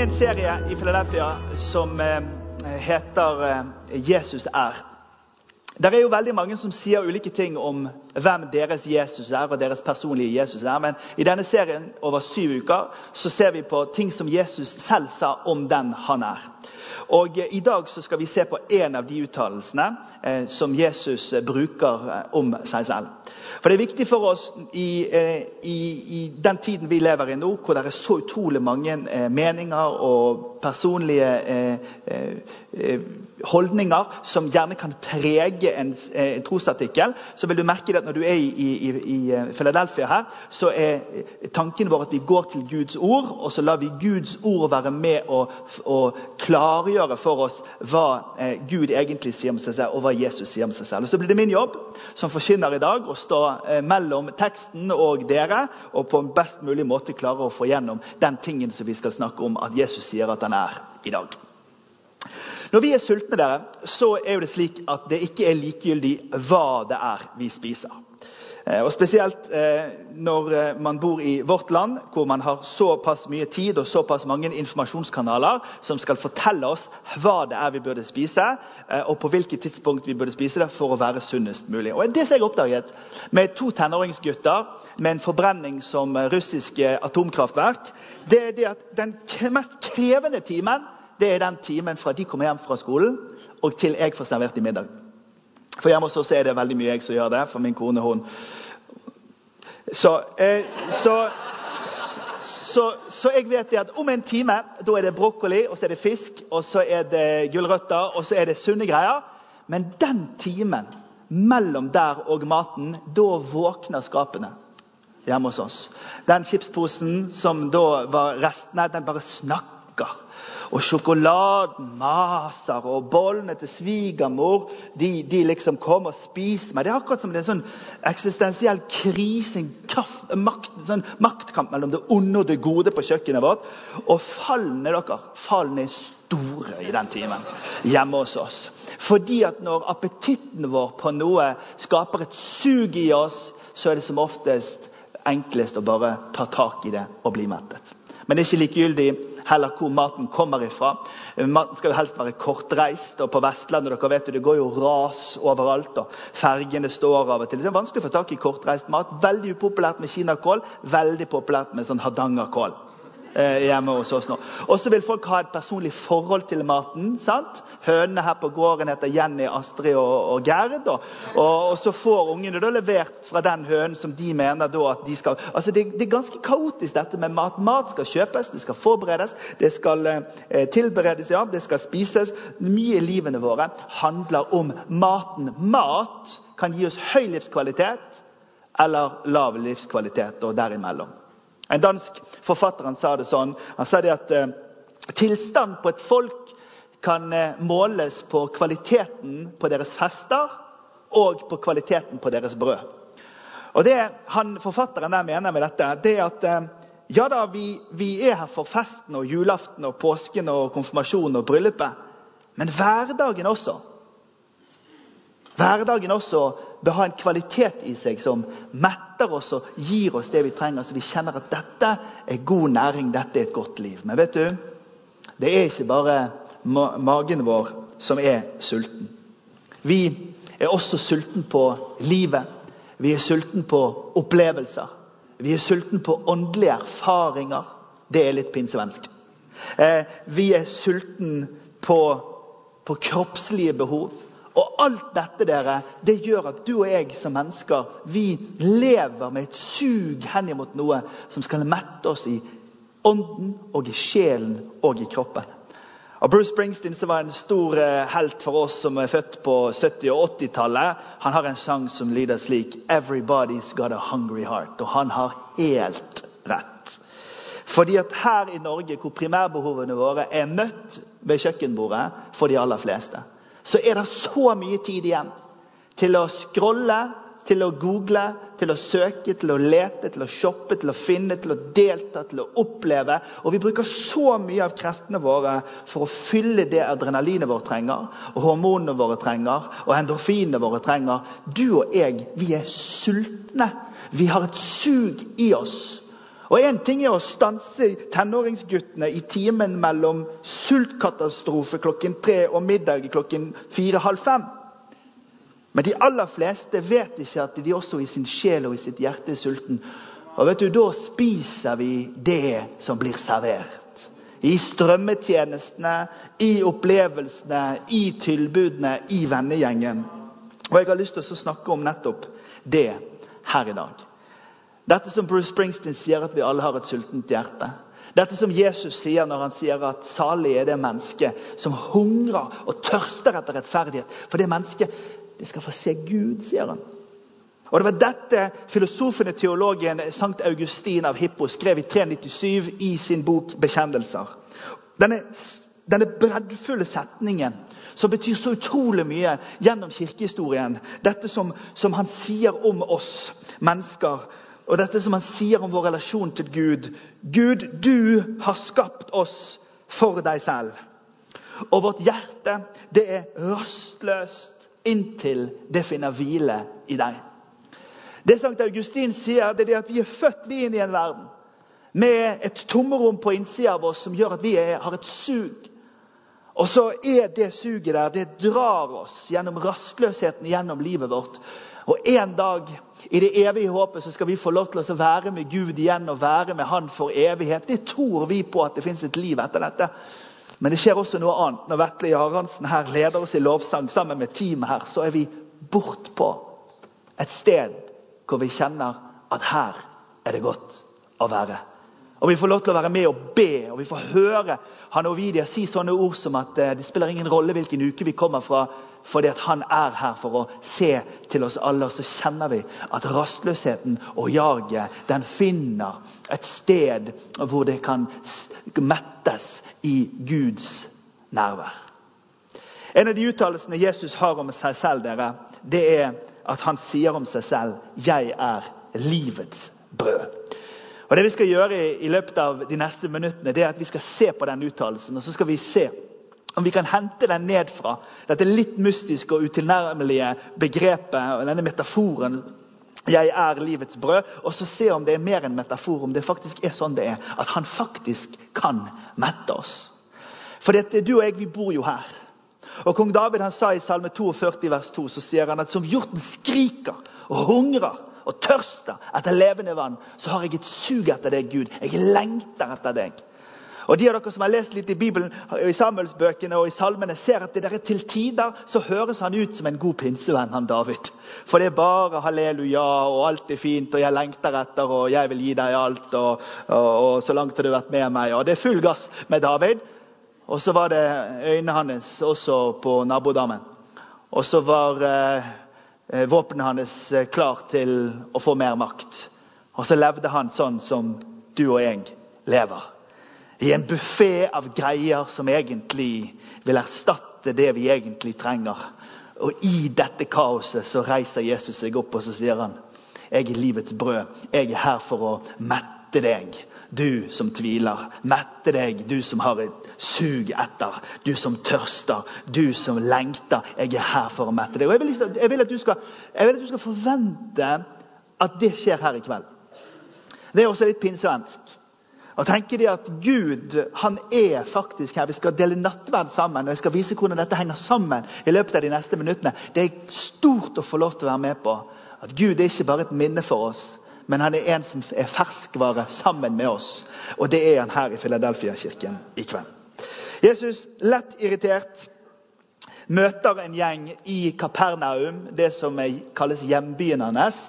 i en serie i Philadelphia som eh, heter eh, 'Jesus er'. Det er jo veldig mange som sier ulike ting om hvem deres Jesus er, og deres personlige Jesus er. Men i denne serien over syv uker så ser vi på ting som Jesus selv sa om den han er. Og eh, I dag skal vi se på en av de uttalelsene eh, som Jesus eh, bruker om seg selv. For Det er viktig for oss i, i, i, den tiden vi lever i nå, hvor det er så utrolig mange meninger og personlige holdninger som gjerne kan prege en, en trosartikkel, så vil du merke at når du er i, i, i, Philadelphia her, så er tanken vår at vi går til Guds ord, og så lar vi Guds ord være med å, å klargjøre for oss hva eh, Gud egentlig sier om seg selv, og hva Jesus sier om seg selv. Og Så blir det min jobb som forkynner i dag å stå eh, mellom teksten og dere, og på en best mulig måte klare å få gjennom den tingen som vi skal snakke om at Jesus sier at han er i dag. Når vi er sultne, dere, så er det slik at det ikke er likegyldig hva det er vi spiser. Eh, og Spesielt eh, når eh, man bor i vårt land, hvor man har såpass mye tid og såpass mange informasjonskanaler som skal fortelle oss hva det er vi burde spise, og på hvilket tidspunkt vi burde spise det for å være sunnest mulig. Og Det som jeg oppdaget med to tenåringsgutter med en forbrenning som russiske atomkraftverk, det er det at den mest krevende timen det er den timen fra de kommer hjem fra skolen og til jeg får servert i middag. For hjemme hos oss er det veldig mye jeg som gjør det, for min kone hun Så, eh, så, så, så jeg vet at om en time da er det brokkoli, og så er det fisk, og så er det gulrøtter, og så er det sunne greier. Men den timen mellom der og maten, da våkner skapene hjemme hos oss. Den chipsposen som da var restene, den bare snakker. Og sjokoladen maser, og bollene til svigermor de, de, liksom kommer og spiser meg. Det er akkurat som det er en sånn eksistensiell krise, en makt, sånn maktkamp mellom det onde og det gode på kjøkkenet vårt. Og fallene dere, fallene er store i den timen hjemme hos oss. Fordi at når appetitten vår på noe skaper et sug i oss, så er det som oftest enklest å bare ta tak i det og bli mettet. Men det er ikke likegyldig heller hvor maten kommer ifra. Maten skal jo helst være kortreist. og På Vestlandet dere vet det går jo ras overalt. og Fergene står av og til. Det er vanskelig å få tak i kortreist mat. Veldig upopulært med kinakål. Veldig populært med sånn hardangerkål hjemme hos oss nå. Og så vil folk ha et personlig forhold til maten. sant? Hønene her på gården heter Jenny, Astrid og, og Gerd. Og, og, så får ungene da levert fra den hønen som de mener da at de skal Altså det, det, er ganske kaotisk dette med mat. Mat skal kjøpes, det skal forberedes, det skal eh, tilberedes, ja, det skal spises. Mye i livene våre handler om maten. Mat kan gi oss høy livskvalitet eller lav livskvalitet og derimellom. En dansk forfatter han sa det sånn. Han sa det at eh, tilstand på et folk kan eh, måles på kvaliteten på deres fester og på kvaliteten på deres brød. Og Det han forfatteren der mener med dette, det er at eh, ja da, vi, vi er her for festen og julaften og påsken og konfirmasjonen og bryllupet. Men hverdagen også. Hverdagen også bør ha en kvalitet i seg som metter oss og gir oss det vi trenger, så vi kjenner at dette er god næring, dette er et godt liv. Men vet du, det er ikke bare magen vår som er sulten. Vi er også sulten på livet. Vi er sulten på opplevelser. Vi er sulten på åndelige erfaringer. Det er litt pinsevensk. Eh, vi er sulten på, på kroppslige behov. Og alt dette dere, det gjør at du og jeg som mennesker vi lever med et sug henimot noe som skal mette oss i ånden og i sjelen og i kroppen. Og Bruce Springsteen, som var en stor eh, helt for oss som er født på 70- og 80-tallet, han har en sang som lyder slik Everybody's got a hungry heart. Og han har helt rett. Fordi at her i Norge, hvor primærbehovene våre er møtt ved kjøkkenbordet for de aller fleste, så er det så mye tid igjen til å scrolle, til å google, til å søke, til å lete, til å shoppe, til å finne, til å delta, til å oppleve. Og vi bruker så mye av kreftene våre for å fylle det adrenalinet vårt trenger, og hormonene våre trenger, og endorfinene våre trenger. Du og jeg, vi er sultne. Vi har et sug i oss. Og Én ting er å stanse tenåringsguttene i timen mellom sultkatastrofe klokken tre og middag klokken fire-halv fem. Men de aller fleste vet ikke at de også i sin sjel og i sitt hjerte er sulten. Og vet du, Da spiser vi det som blir servert. I strømmetjenestene, i opplevelsene, i tilbudene, i vennegjengen. Og Jeg har lyst til å snakke om nettopp det her i dag. Dette som Bruce Springsteen sier, at vi alle har et sultent hjerte. Dette som Jesus sier når han sier at salig er det mennesket som hungrer og tørster etter rettferdighet. For det mennesket det skal få se Gud, sier han. Og Det var dette filosofen og teologen Sankt Augustin av Hippo skrev i 397 i sin bok 'Bekjennelser'. Denne, denne breddfulle setningen som betyr så utrolig mye gjennom kirkehistorien. Dette som, som han sier om oss mennesker og dette som han sier om vår relasjon til Gud. Gud, du har skapt oss for deg selv. Og vårt hjerte, det er rastløst inntil det finner hvile i deg. Det Sankt Augustin sier, det er at vi er født vi inn i en verden med et tomrom på innsida av oss som gjør at vi er, har et sug. Og så er det suget der, det drar oss gjennom rastløsheten gjennom livet vårt. Og en dag i det evige håpet så skal vi få lov til å være med Gud igjen og være med Han for evighet. Det tror vi på at det fins et liv etter dette. Men det skjer også noe annet. Når Vetle Jarandsen her leder oss i lovsang sammen med teamet her, så er vi bortpå et sted hvor vi kjenner at her er det godt å være. Og Vi får lov til å være med og be, og vi får høre han og Vidia si sånne ord som at eh, det spiller ingen rolle hvilken uke vi kommer fra, fordi han er her for å se til oss alle. Og så kjenner vi at rastløsheten og jaget den finner et sted hvor det kan mettes i Guds nærvær. En av de uttalelsene Jesus har om seg selv, dere, det er at han sier om seg selv 'Jeg er livets brød'. Og Det vi skal gjøre i, i løpet av de neste minuttene, det er at vi skal se på den uttalelsen. Og så skal vi se om vi kan hente den ned fra dette litt mystiske og utilnærmelige begrepet og denne metaforen 'Jeg er livets brød', og så se om det er mer enn metafor, om det faktisk er sånn det er. At han faktisk kan mette oss. For dette, du og jeg, vi bor jo her. Og Kong David han sa i Salme 42 vers 2 så sier han at som hjorten skriker og hungrer og tørster etter levende vann, så har jeg et sug etter deg, Gud. Jeg lengter etter deg. Og De av dere som har lest litt i Bibelen, i Samuelsbøkene og i salmene, ser at det der til tider så høres han ut som en god pinsevenn, han David. For det er bare halleluja, og alt er fint, og jeg lengter etter, og jeg vil gi deg alt, og, og, og så langt har du vært med meg. Og det er full gass med David. Og så var det øynene hans også på nabodammen. Og så var eh, våpenet hans eh, klar til å få mer makt. Og så levde han sånn som du og jeg lever i en buffé av greier som egentlig vil erstatte det vi egentlig trenger. Og i dette kaoset så reiser Jesus seg opp og så sier han, 'Jeg er livets brød. Jeg er her for å mette deg.' Du som tviler. Mette deg, du som har et sug etter. Du som tørster. Du som lengter. Jeg er her for å mette deg. Og jeg vil, jeg vil, at, du skal, jeg vil at du skal forvente at det skjer her i kveld. Det er også litt pinsevensk. Og tenker de at Gud han er faktisk her. Vi skal dele nattverd sammen. og Jeg skal vise hvordan dette henger sammen i løpet av de neste minuttene. Det er stort å få lov til å være med på. At Gud er ikke bare et minne for oss, men han er en som er ferskvare sammen med oss. Og det er han her i Filadelfia-kirken i kveld. Jesus, lett irritert, møter en gjeng i Kapernaum, det som kalles hjembyen hans.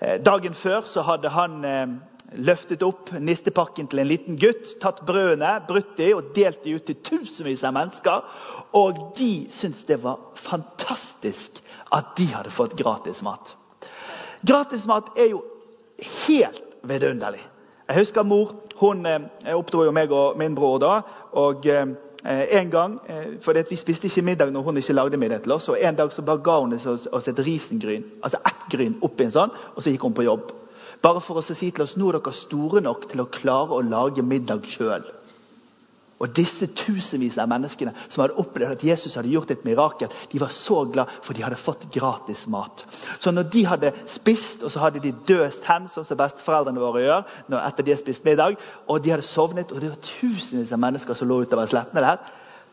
Eh, dagen før så hadde han eh, løftet opp nistepakken til en liten gutt, tatt brødene, brutt de og delt de ut til tusenvis av mennesker. Og de syntes det var fantastisk at de hadde fått gratis mat. Gratis mat er jo helt vidunderlig. Jeg husker mor hun eh, oppdro jo meg og min bror da. og eh, en gang, eh, for Vi spiste ikke middag når hun ikke lagde middag til oss. og En dag så bare ga hun oss et risengryn, altså ett gryn oppi en sånn, og så gikk hun på jobb. Bare for å si til oss nå er dere store nok til å klare å lage middag sjøl. Og disse tusenvis av menneskene som hadde opplevd at Jesus hadde gjort et mirakel, de var så glad for de hadde fått gratis mat. Så når de hadde spist, og så hadde de døst hen, sånn som besteforeldrene våre gjør etter de har spist middag, og de hadde sovnet, og det var tusenvis av mennesker som lå utover slettene der,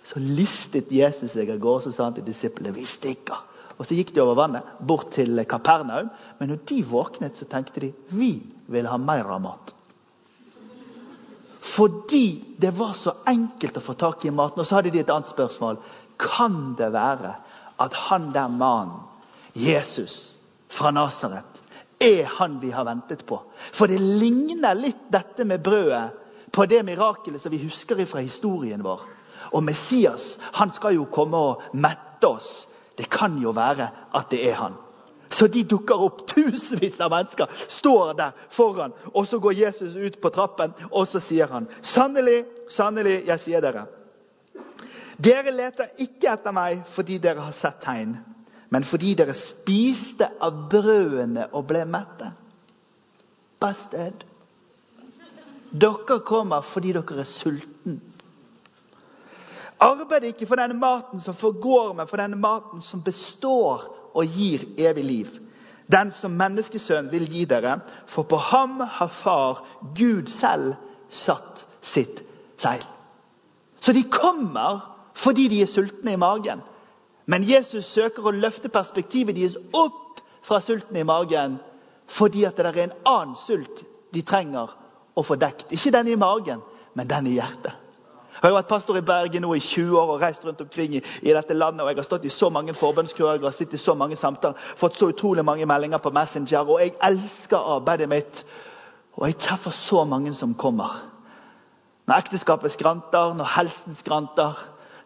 så listet Jesus seg av gårde og sa han til disiplene vi stikker. Og Så gikk de over vannet, bort til Kapernaum. Men når de våknet, så tenkte de vi vil ha mer av mat. Fordi det var så enkelt å få tak i maten. Og så hadde de et annet spørsmål. Kan det være at han der mannen, Jesus fra Nasaret, er han vi har ventet på? For det ligner litt dette med brødet på det mirakelet som vi husker fra historien vår. Og Messias han skal jo komme og mette oss. Det kan jo være at det er han. Så de dukker opp. Tusenvis av mennesker står der foran. Og så går Jesus ut på trappen, og så sier han, 'Sannelig, sannelig, jeg sier dere.' Dere leter ikke etter meg fordi dere har sett tegn, men fordi dere spiste av brødene og ble mette. Busted. Dere kommer fordi dere er sulten. Arbeid ikke for denne maten som forgår, men for denne maten som består og gir evig liv. Den som menneskesønn vil gi dere, for på ham har Far, Gud selv, satt sitt seil. Så de kommer fordi de er sultne i magen. Men Jesus søker å løfte perspektivet deres opp fra sulten i magen fordi at det er en annen sult de trenger å få dekt. Ikke den i magen, men den i hjertet. Jeg har vært pastor i Bergen nå i 20 år og reist rundt omkring i, i dette landet. og Jeg har stått i så mange forbønnskøer og sittet i så mange samtaler, fått så utrolig mange meldinger på Messenger. Og jeg elsker arbeidet mitt. Og jeg treffer så mange som kommer. Når ekteskapet skranter, når helsen skranter,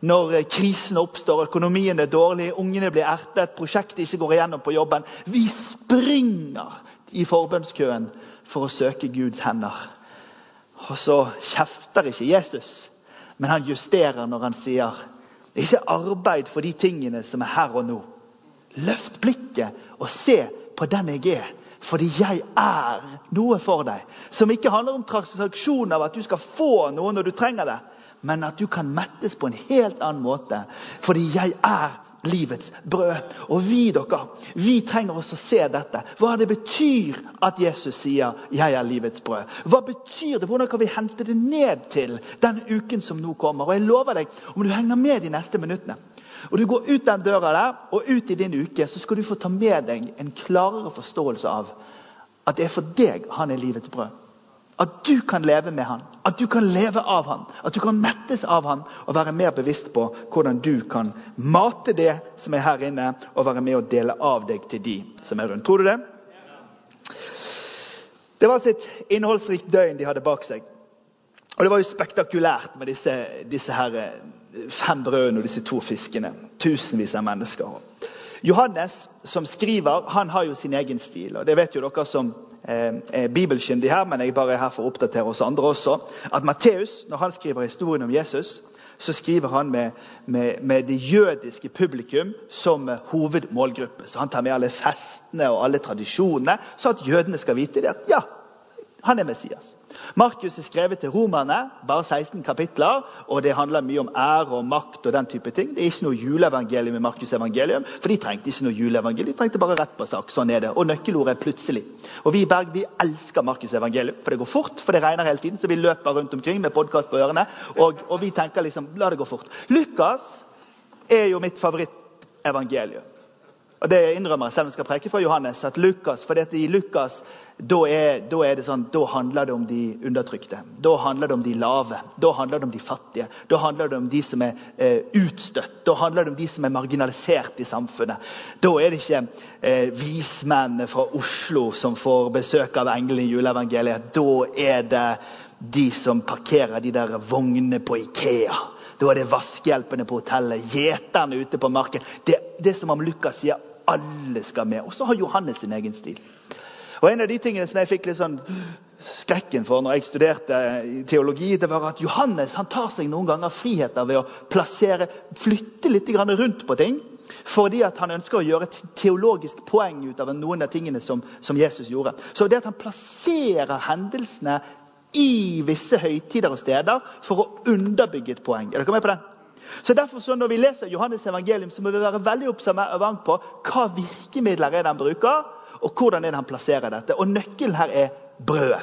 når krisen oppstår, økonomien er dårlig, ungene blir ertet, prosjektet ikke går igjennom på jobben. Vi springer i forbønnskøen for å søke Guds hender. Og så kjefter ikke Jesus. Men han justerer når han sier ikke arbeid for de tingene som er her og nå. Løft blikket og se på den jeg er. Fordi jeg er noe for deg. Som ikke handler om transaksjoner, at du skal få noe når du trenger det men at du kan mettes på en helt annen måte. Fordi jeg er livets brød. Og vi dere, vi trenger også å se dette. Hva det betyr at Jesus sier 'jeg er livets brød'. Hva betyr det? Hvordan kan vi hente det ned til den uken som nå kommer? Og jeg lover deg, om du henger med de neste minuttene, og du går ut den døra der og ut i din uke, så skal du få ta med deg en klarere forståelse av at det er for deg han er livets brød. At du kan leve med han, at du kan leve av han, at du kan mettes av han og være mer bevisst på hvordan du kan mate det som er her inne, og være med og dele av deg til de som er rundt. Tror du det? Det var altså et innholdsrikt døgn de hadde bak seg. Og det var jo spektakulært med disse, disse eh, fem brødene og disse to fiskene. Tusenvis av mennesker. Johannes, som skriver, han har jo sin egen stil. og Det vet jo dere som Eh, er bibelkyndig her, men jeg bare er her for å oppdatere oss andre også. At Matteus, når han skriver historien om Jesus, så skriver han med, med, med det jødiske publikum som hovedmålgruppe. Så han tar med alle festene og alle tradisjonene, så at jødene skal vite det at ja, han er Messias. Markus er skrevet til romerne, bare 16 kapitler, og det handler mye om ære og makt. og den type ting. Det er ikke noe juleevangelium i Markus' evangelium, for de trengte ikke noe juleevangelium. De trengte bare rett på sak. Sånn er det. Og nøkkelordet er 'plutselig'. Og Vi i Berg vi elsker Markus' evangelium, for det går fort, for det regner hele tiden. Så vi løper rundt omkring med podkast på ørene, og, og vi tenker liksom la det gå fort. Lukas er jo mitt favorittevangelium. Og det innrømmer jeg selv om jeg skal preke for Johannes. at Lukas, for dette i Lukas da, er, da, er sånn, da, handler det om de undertrykte. Da handler det om de lave. Da handler det om de fattige. Da handler det om de som er eh, utstøtt. Da handler det om de som er marginalisert i samfunnet. Da er det ikke eh, vismennene fra Oslo som får besøk av engelen i juleevangeliet. Da er det de som parkerer de der vognene på Ikea. Da er det vaskehjelpene på hotellet, gjeterne ute på marken. Det, det er som om Lukas sier alle skal med. Og så har Johannes sin egen stil. Og En av de tingene som jeg fikk litt sånn skrekken for når jeg studerte teologi, det var at Johannes han tar seg noen ganger friheter ved å plassere, flytte litt rundt på ting. Fordi at han ønsker å gjøre et teologisk poeng ut av noen av tingene som, som Jesus gjorde. Så det at han plasserer hendelsene i visse høytider og steder for å underbygge et poeng. Er dere med på den? Så derfor så Når vi leser Johannes evangelium, så må vi være veldig observant på hva virkemidler er det han bruker, og hvordan er han plasserer dette. Og Nøkkelen her er brødet.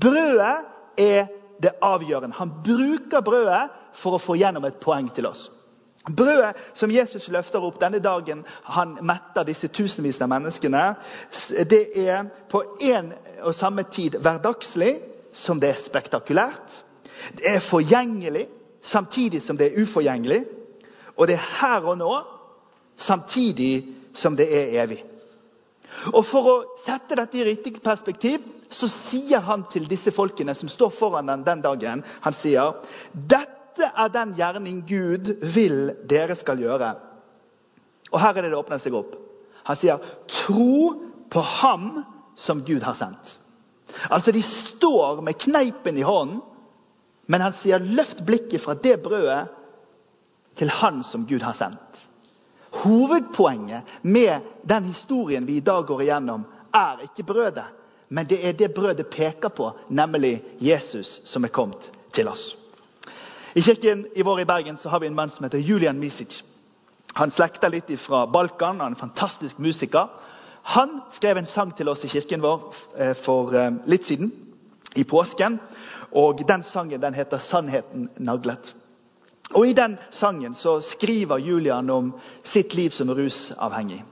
Brødet er det avgjørende. Han bruker brødet for å få gjennom et poeng til oss. Brødet som Jesus løfter opp denne dagen han metter disse tusenvis av menneskene, det er på en og samme tid hverdagslig som det er spektakulært. Det er forgjengelig samtidig som det er uforgjengelig. Og det er her og nå samtidig som det er evig. Og For å sette dette i riktig perspektiv så sier han til disse folkene som står foran den den dagen, han sier dette er den gjerning Gud vil dere skal gjøre. Og her er det det åpner seg opp. Han sier, 'Tro på Ham som Gud har sendt'. Altså, De står med kneipen i hånden, men han sier, 'Løft blikket fra det brødet til Han som Gud har sendt'. Hovedpoenget med den historien vi i dag går igjennom, er ikke brødet, men det er det brødet peker på, nemlig Jesus som er kommet til oss. I kirken i vår i Bergen har vi en mann som heter Julian Misic. Han slekter litt fra Balkan, han er en fantastisk musiker. Han skrev en sang til oss i kirken vår eh, for eh, litt siden, i påsken. Og Den sangen den heter 'Sannheten naglet'. Og I den sangen så skriver Julian om sitt liv som rusavhengig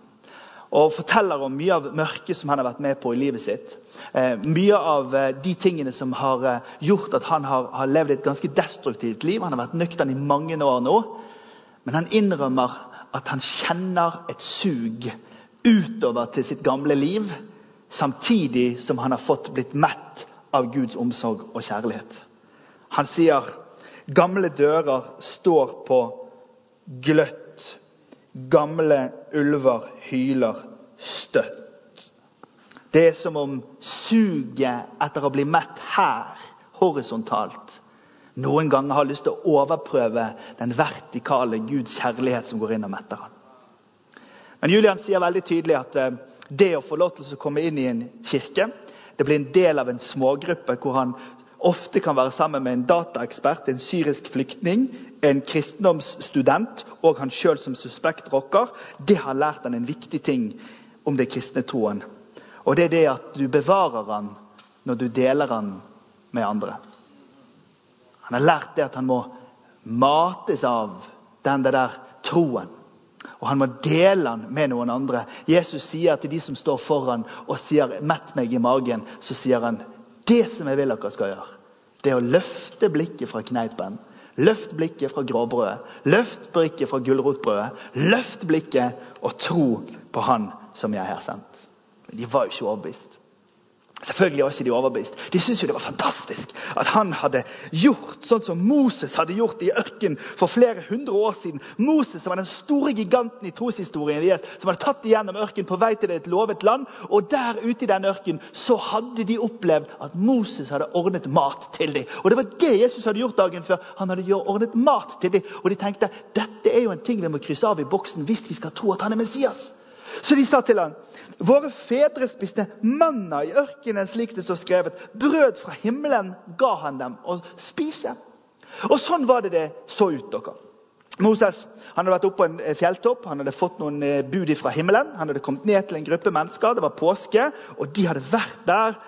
og forteller om mye av mørket som han har vært med på i livet sitt. Eh, mye av eh, de tingene som har eh, gjort at han har, har, levd et ganske destruktivt liv. Han har vært nøktern i mange år nå, men han innrømmer at han kjenner et sug utover til sitt gamle liv, samtidig som han har fått blitt mett av Guds omsorg og kjærlighet. Han sier gamle dører står på gløtt Gamle ulver hyler støtt. Det er som om suget etter å bli mett her, horisontalt, noen ganger har lyst til å overprøve den vertikale Guds kjærlighet som går inn og metter ham. Men Julian sier veldig tydelig at eh, det å få lov til å komme inn i en kirke, det blir en del av en smågruppe hvor han ofte kan være sammen med en dataekspert, en syrisk flyktning, en kristendomsstudent og han sjøl som suspekt rocker, det har lært han en viktig ting om det kristne troen. Og det er det at du bevarer han når du deler han med andre. Han har lært det at han må mates av den der troen. Og han må dele den med noen andre. Jesus sier til de som står foran og sier 'mett meg i magen', så sier han det som jeg vil dere skal gjøre, det er å løfte blikket fra kneipen. Løft blikket fra gråbrødet. Løft blikket fra gulrotbrødet. Løft blikket og tro på Han som jeg har sendt. Men de var jo ikke overbevist. Selvfølgelig var ikke de overbevist. De syntes jo det var fantastisk at han hadde gjort sånn som Moses hadde gjort i ørkenen for flere hundre år siden. Moses som var den store giganten i troshistorien deres, som hadde tatt igjennom ørkenen på vei til et lovet land. Og der ute i den ørkenen så hadde de opplevd at Moses hadde ordnet mat til dem. Og det var det Jesus hadde gjort dagen før. Han hadde ordnet mat til dem. Og de tenkte dette er jo en ting vi må krysse av i boksen hvis vi skal tro at han er Messias. Så de sa til ham Våre fedre spiste manna i ørkenen, slik det står skrevet. Brød fra himmelen ga han dem å spise. Og sånn var det det så ut. dere. Moses han hadde vært oppe på en eh, fjelltopp, han hadde fått noen eh, bud fra himmelen. Han hadde kommet ned til en gruppe mennesker, det var påske, og de hadde vært der.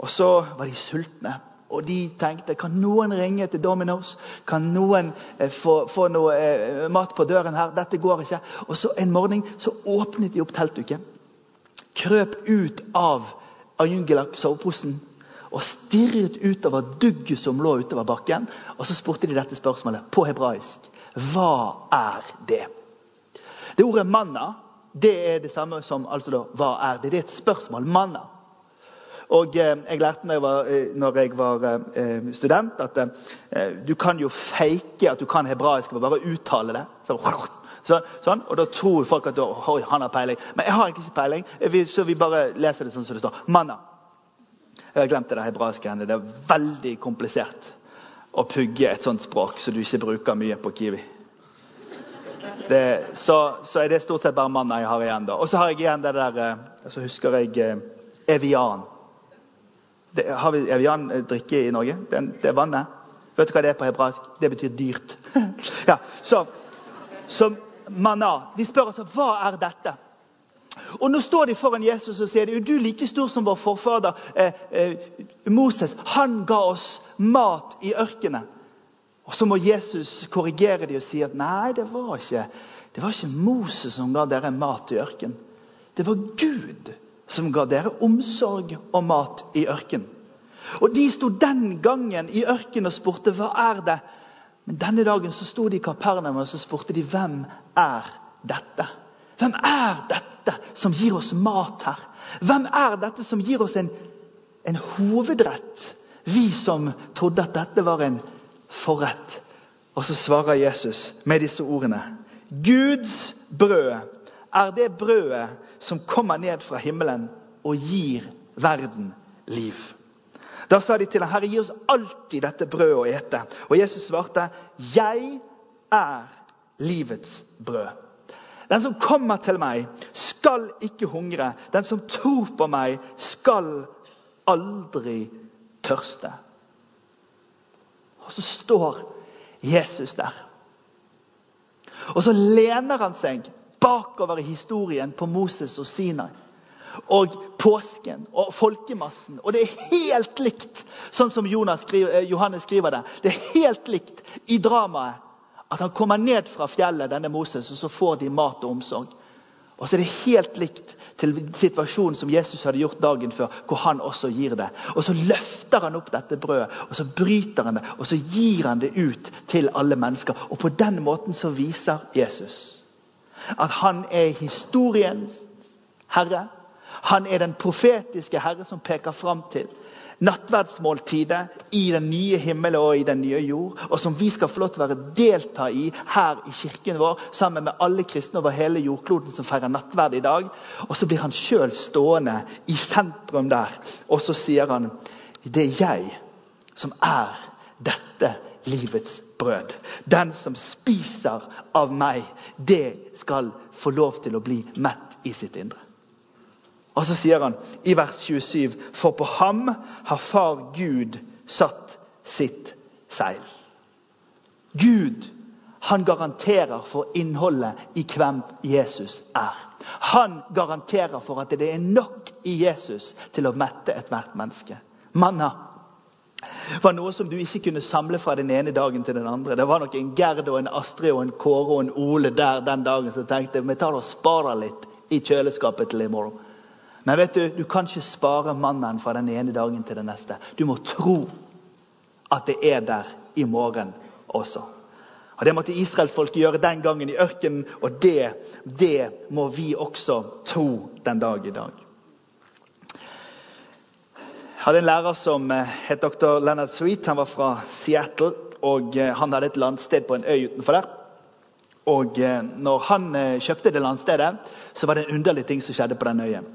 Og så var de sultne. Og de tenkte kan noen ringe til Domino's? Kan noen eh, få, få, noe eh, mat på døren her? Dette går ikke. Og så En morgen så åpnet de opp teltduken, krøp ut av Ayungelak soveposen og stirret utover dugget som lå utover bakken. Og så spurte de dette spørsmålet på hebraisk. Hva er det? Det ordet manna det er det samme som altså da, hva er det? Det er et spørsmål. Manna. Og eh, Jeg lærte når jeg var, eh, når jeg var eh, student, at du kan jo fake at du kan hebraisk ved bare å uttale det. Så, så, sånn, og Da tror folk at han har peiling. Men jeg har egentlig ikke peiling, så vi bare leser det sånn som det står. Manna. Jeg har glemt det hebraiske. Det er veldig komplisert å pugge et sånt språk som du ikke bruker mye på Kiwi. Det, så, så, er det stort sett bare manna jeg har igjen. da. Og så har jeg igjen det der Så husker jeg Evian. det, har vi Evian drikke i Norge? Det, det er vannet. Vet du hva det er på hebraisk? Det betyr dyrt. ja, så, så manna. De spør altså hva er dette og Nå står de foran Jesus og sier du er like stor som vår forfader eh, eh, Moses. Han ga oss mat i ørkenen. Og Så må Jesus korrigere dem og si at nei, det var ikke, det var ikke Moses som ga dere mat i ørkenen. Det var Gud som ga dere omsorg og mat i ørkenen. Og De sto den gangen i ørkenen og spurte hva er det Men denne dagen så sto de i Kapernaum og så spurte de hvem er dette? Hvem er dette som gir oss mat her? Hvem er dette som gir oss en, en hovedrett? Vi som trodde at dette var en forrett. Og så svarer Jesus med disse ordene. Guds brød er det brødet som kommer ned fra himmelen og gir verden liv. Da sa de til ham, 'Herre, gi oss alltid dette brødet å ete.' Og Jesus svarte, 'Jeg er livets brød.' Den som kommer til meg, skal ikke hungre. Den som tror på meg, skal aldri tørste. Og så står Jesus der. Og så lener han seg bakover i historien på Moses og Sinai. Og påsken og folkemassen. Og det er helt likt, sånn som skriver, eh, Johannes skriver det. Det er helt likt i dramaet at han kommer ned fra fjellet, denne Moses, og så får de mat og omsorg. Og så er det helt likt til situasjonen som Jesus hadde gjort dagen før, hvor han også gir det. Og så løfter han opp dette brødet, og så bryter han det, og så gir han det ut til alle mennesker. Og på den måten så viser Jesus at han er historiens herre. Han er den profetiske herre som peker fram til nattverdsmåltidet i den nye himmel og i den nye jord, og som vi skal få lov til å være delta i her i kirken vår, sammen med alle kristne over hele jordkloden som feirer nattverd i dag. Og så blir han sjøl stående i sentrum der, og så sier han det er jeg som er dette livets brød. Den som spiser av meg, det skal få lov til å bli mett i sitt indre. Og så sier han i vers 27.: For på ham har far Gud satt sitt seil. Gud han garanterer for innholdet i hvem Jesus er. Han garanterer for at det er nok i Jesus til å mette ethvert menneske. Manna var noe som du ikke kunne samle fra den ene dagen til den andre. Det var nok en Gerd og en Astrid og en Kåre og en Ole der den dagen som tenkte vi tar og sparer litt i kjøleskapet til i morgen. Men vet du, du kan ikke spare mannen fra den ene dagen til den neste. Du må tro at det er der i morgen også. Og Det måtte israelsfolket gjøre den gangen i ørkenen, og det, det må vi også tro den dag i dag. Jeg hadde en lærer som eh, het dr. Leonard Sweet. Han var fra Seattle. og eh, Han hadde et landsted på en øy utenfor der. Og eh, når han kjøpte det landstedet, så var det en underlig ting som skjedde på den øyen.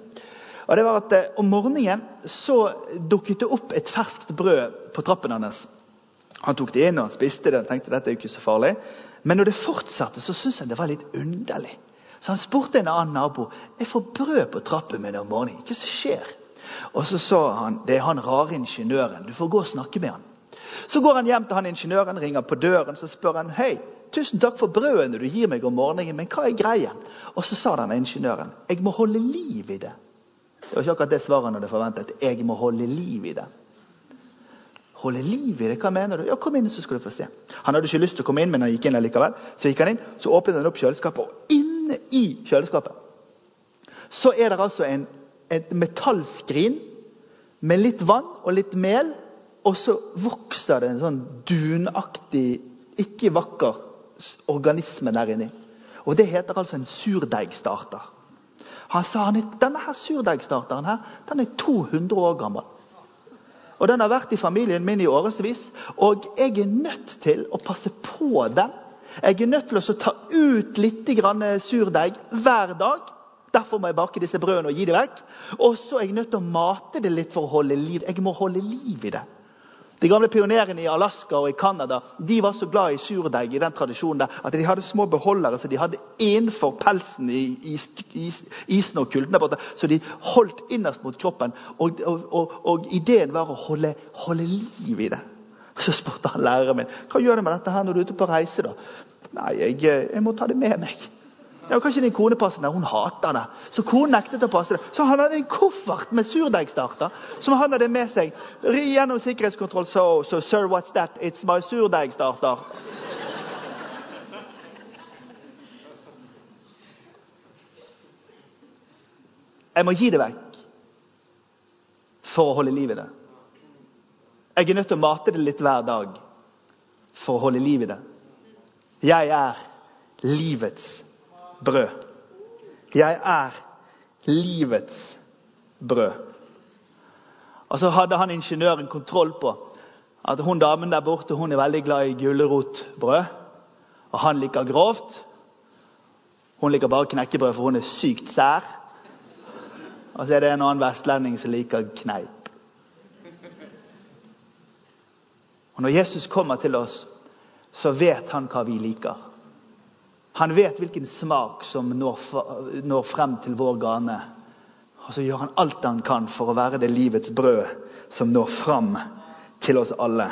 Og det var at eh, Om morgenen så dukket det opp et ferskt brød på trappen hans. Han tok det inn og spiste det og tenkte dette er jo ikke så farlig. Men når det fortsatte, så syntes han det var litt underlig. Så han spurte en annen nabo jeg får brød på trappen min om morgenen. Hva som skjer? Og så sa han det er han rare ingeniøren. Du får gå og snakke med han. Så går han hjem til han ingeniøren, ringer på døren så spør han, hei, tusen takk for brødene du gir meg om morgenen, men hva er greien? Og så sa den ingeniøren jeg må holde liv i det. Det var ikke akkurat det svaret han hadde forventet. Jeg må holde liv i det. Holde liv i det? Hva mener du? Ja, Kom inn, så skal du få se. Han hadde ikke lyst til å komme inn, men han gikk inn likevel. Så gikk han inn, så åpnet han opp kjøleskapet, og inne i kjøleskapet så er det altså en, et metallskrin med litt vann og litt mel, og så vokser det en sånn dunaktig, ikke vakker organisme der inni. Og Det heter altså en surdeigstarter. Han sa at denne her surdeigstarteren her, den er 200 år gammel. Og Den har vært i familien min i årevis. Og jeg er nødt til å passe på den. Jeg er nødt til å ta ut litt surdeig hver dag. Derfor må jeg bake disse brødene og gi dem vekk. Og så er jeg nødt til å mate det litt for å holde liv. Jeg må holde liv i det. De gamle pionerene i Alaska og i Canada var så glad i surdeig i den tradisjonen der, at de hadde små beholdere så de hadde innenfor pelsen i, is, is, isen og kulden. Så de holdt innerst mot kroppen. Og, og, og, og ideen var å holde, holde, liv i det. Så spurte han læreren min hva gjør du med dette her når du er ute på reise. da? Nei, jeg, jeg må ta det med meg. Ja, Kanskje din kone passer det. Hun hater det. Så konen nektet å passe det. Så han hadde en koffert med surdeigstarter som han hadde med seg. Gjennom sikkerhetskontroll. So, so sir, what's that? It's my surdeigstarter. Jeg må gi det vekk for å holde liv i det. Jeg er nødt til å mate det litt hver dag for å holde liv i det. Jeg er livets brød. Jeg er livets brød. Og så hadde han ingeniøren kontroll på at hun damen der borte hun er veldig glad i gulrotbrød. Og han liker grovt. Hun liker bare knekkebrød, for hun er sykt sær. Og så er det en annen vestlending som liker kneip. Og Når Jesus kommer til oss, så vet han hva vi liker. Han vet hvilken smak som når, når frem til vår gane. Og så gjør han alt han kan for å være det livets brød som når frem til oss alle,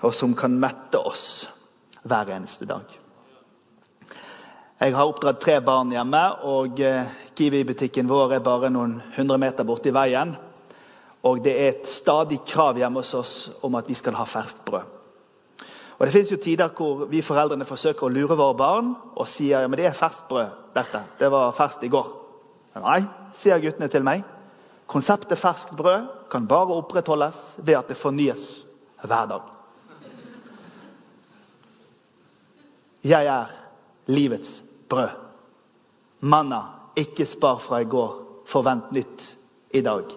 og som kan mette oss hver eneste dag. Jeg har oppdratt tre barn hjemme, og eh, Kiwi-butikken vår er bare noen hundre meter borti veien. Og det er et stadig krav hjemme hos oss om at vi skal ha ferskt brød. Og Det fins tider hvor vi foreldrene forsøker å lure våre barn og sier ja, men det er ferskt brød. dette. Det var ferskt i går. Nei, sier guttene til meg. Konseptet ferskt brød kan bare opprettholdes ved at det fornyes hver dag. Jeg er livets brød. Manna, ikke spar fra i går. Forvent nytt i dag.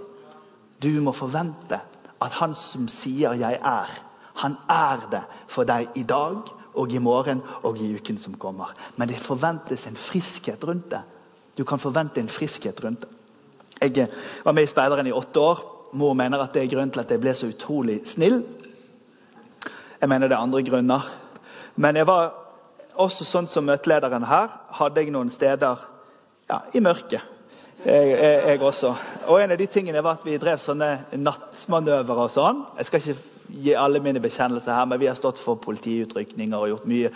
Du må forvente at han som sier 'jeg er', han er det for deg i dag og i morgen og i uken som kommer. Men det forventes en friskhet rundt det. Du kan forvente en friskhet rundt det. Jeg eh, var med i Speideren i åtte år. Mor mener at det er grunnen til at jeg ble så utrolig snill. Jeg mener det er andre grunner. Men jeg var også sånn som møtelederen her. Hadde jeg noen steder ja, i mørket. Jeg, jeg, jeg, også. Og en av de tingene var at vi drev sånne nattmanøvrer og sånn. Jeg skal ikke gi alle mine bekjennelser her, men vi har stått for politiutrykninger og gjort mye,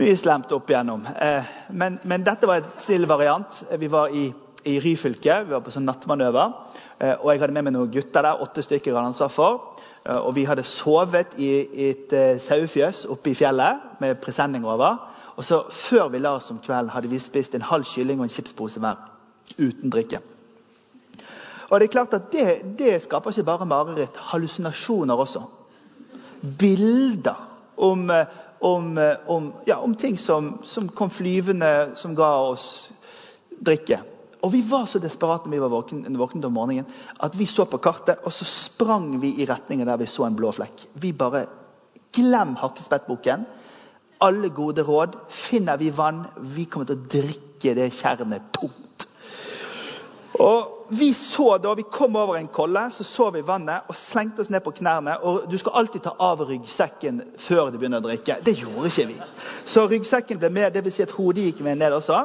mye slemt opp igjennom. Eh, men, men, dette var en snill variant. Vi var i, i Ryfylke, vi var på sånn nattmanøver. Eh, og jeg hadde med meg noen gutter der, åtte stykker jeg hadde ansvar for. Eh, og vi hadde sovet i, i et sauefjøs oppe i fjellet med presenning over. Og så Før vi la oss om kvelden, hadde vi spist en halv kylling og en chipspose hver uten drikke. Og Det er klart at det, det skaper ikke bare mareritt, hallusinasjoner også. Bilder om, eh, om, eh, om, ja, om ting som, som, kom flyvende, som ga oss drikke. Og Vi var så desperate når vi var våkne, våknet om morgenen, at vi så på kartet, og så sprang vi i retningen der vi så en blå flekk. Vi bare Glem hakkespettboken. Alle gode råd. Finner vi vann, vi kommer til å drikke det tjernet tomt. Og vi så da vi kom over en kolle, så så vi vannet og slengte oss ned på knærne. og Du skal alltid ta av ryggsekken før du begynner å drikke. Det gjorde ikke vi. Så ryggsekken ble med, dvs. Si at hodet gikk med ned også.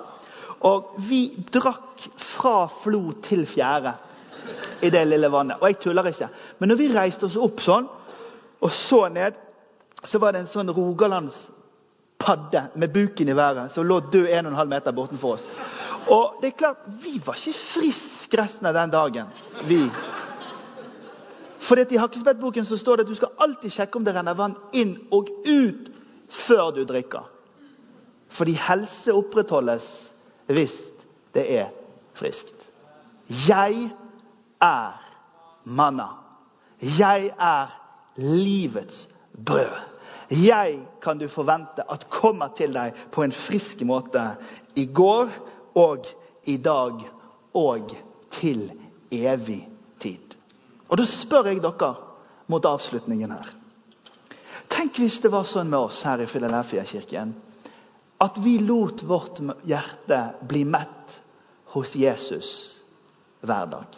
Og vi drakk fra flo til fjære i det lille vannet. Og jeg tuller ikke. Men når vi reiste oss opp sånn og så ned, så var det en sånn rogalandspadde med buken i været som lå død 1,5 meter bortenfor oss. Og det er klart, Vi var ikke friske resten av den dagen. vi. For I Hakkespettboken så står det at du skal alltid sjekke om det renner vann inn og ut før du drikker. Fordi helse opprettholdes hvis det er friskt. Jeg er manna. Jeg er livets brød. Jeg kan du forvente at kommer til deg på en frisk måte i går og i dag og til evig tid. Og Da spør jeg dere mot avslutningen her. Tenk hvis det var sånn med oss her i Filadelfia-kirken at vi lot vårt hjerte bli mett hos Jesus hver dag.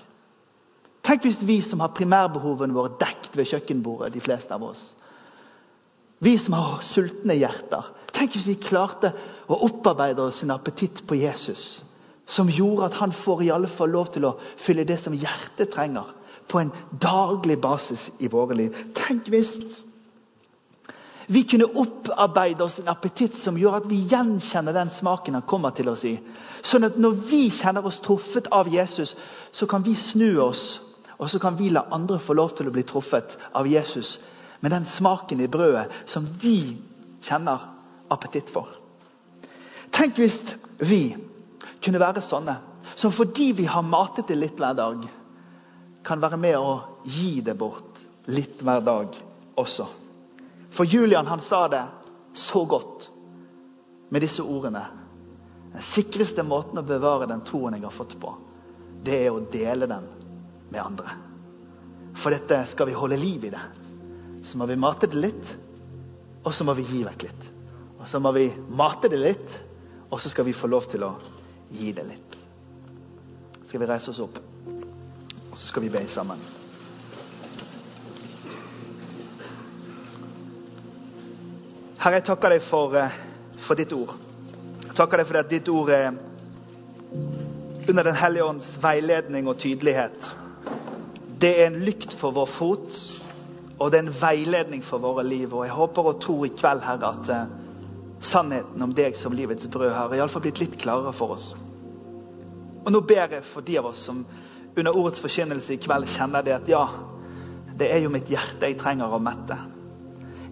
Tenk hvis vi som har primærbehovene våre dekt ved kjøkkenbordet, de fleste av oss. Vi som har sultne hjerter. Tenk hvis vi klarte å opparbeider oss en appetitt på Jesus. Som gjorde at han får i alle fall lov til å fylle det som hjertet trenger. På en daglig basis i våre liv. Tenk hvis vi kunne opparbeide oss en appetitt som gjør at vi gjenkjenner den smaken han kommer til oss i. Sånn at når vi kjenner oss truffet av Jesus, så kan vi snu oss, og så kan vi la andre få lov til å bli truffet av Jesus med den smaken i brødet som de kjenner appetitt for. Tenk hvis vi kunne være sånne som fordi vi har matet det litt hver dag, kan være med å gi det bort litt hver dag også. For Julian han sa det så godt med disse ordene. Den sikreste måten å bevare den troen jeg har fått på, det er å dele den med andre. For dette skal vi holde liv i det. Så må vi mate det litt, og så må vi gi vekk litt. Og så må vi mate det litt, og så skal vi få lov til å gi det litt. Skal vi reise oss opp, og så skal vi be sammen. Herre, jeg takker deg for, eh, for, ditt ord. Jeg takker deg for at ditt ord er under Den hellige ånds veiledning og tydelighet. Det er en lykt for vår fot, og det er en veiledning for våre liv. Og jeg håper og tror i kveld, Herre, at uh, sannheten om deg som livets brød har iallfall blitt litt klarere for oss. Og nå ber jeg for de av oss som under ordets forkynnelse i kveld kjenner det at ja, det er jo mitt hjerte jeg trenger å mette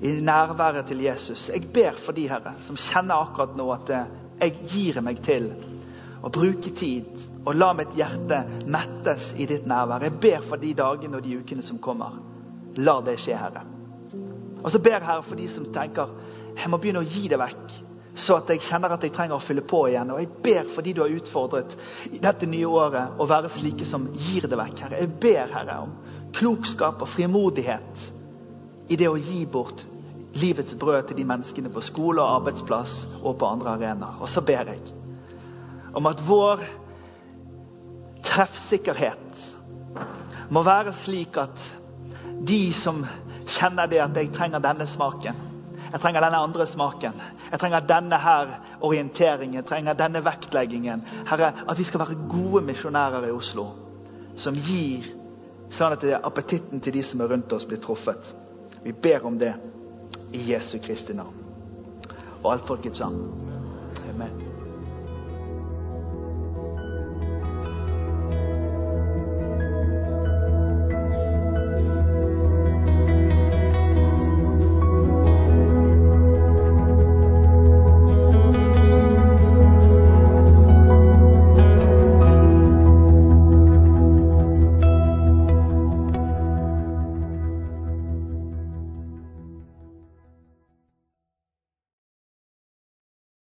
i nærværet til Jesus. Jeg ber for de herre, som kjenner akkurat nå at eh, jeg gir meg til å bruke tid og la mitt hjerte mettes i ditt nærvær. Jeg ber for de dagene og de ukene som kommer. La det skje, Herre. Og så ber jeg Herre for de som tenker jeg må begynne å gi det vekk, så at jeg kjenner at jeg trenger å fylle på igjen. Og jeg ber for de du har utfordret dette nye året, å være slike som gir det vekk, Herre. Jeg ber, Herre, om klokskap og frimodighet i det å gi bort livets brød til de menneskene på skole og arbeidsplass og på andre arenaer. Og så ber jeg om at vår treffsikkerhet må være slik at de som kjenner det at jeg trenger denne smaken, jeg trenger denne andre smaken, jeg trenger denne her orienteringen, jeg trenger denne vektleggingen Herre, at vi skal være gode misjonærer i Oslo som gir sånn at appetitten til de som er rundt oss, blir truffet. Vi ber om det i Jesu Kristi navn. Og alt folket sa.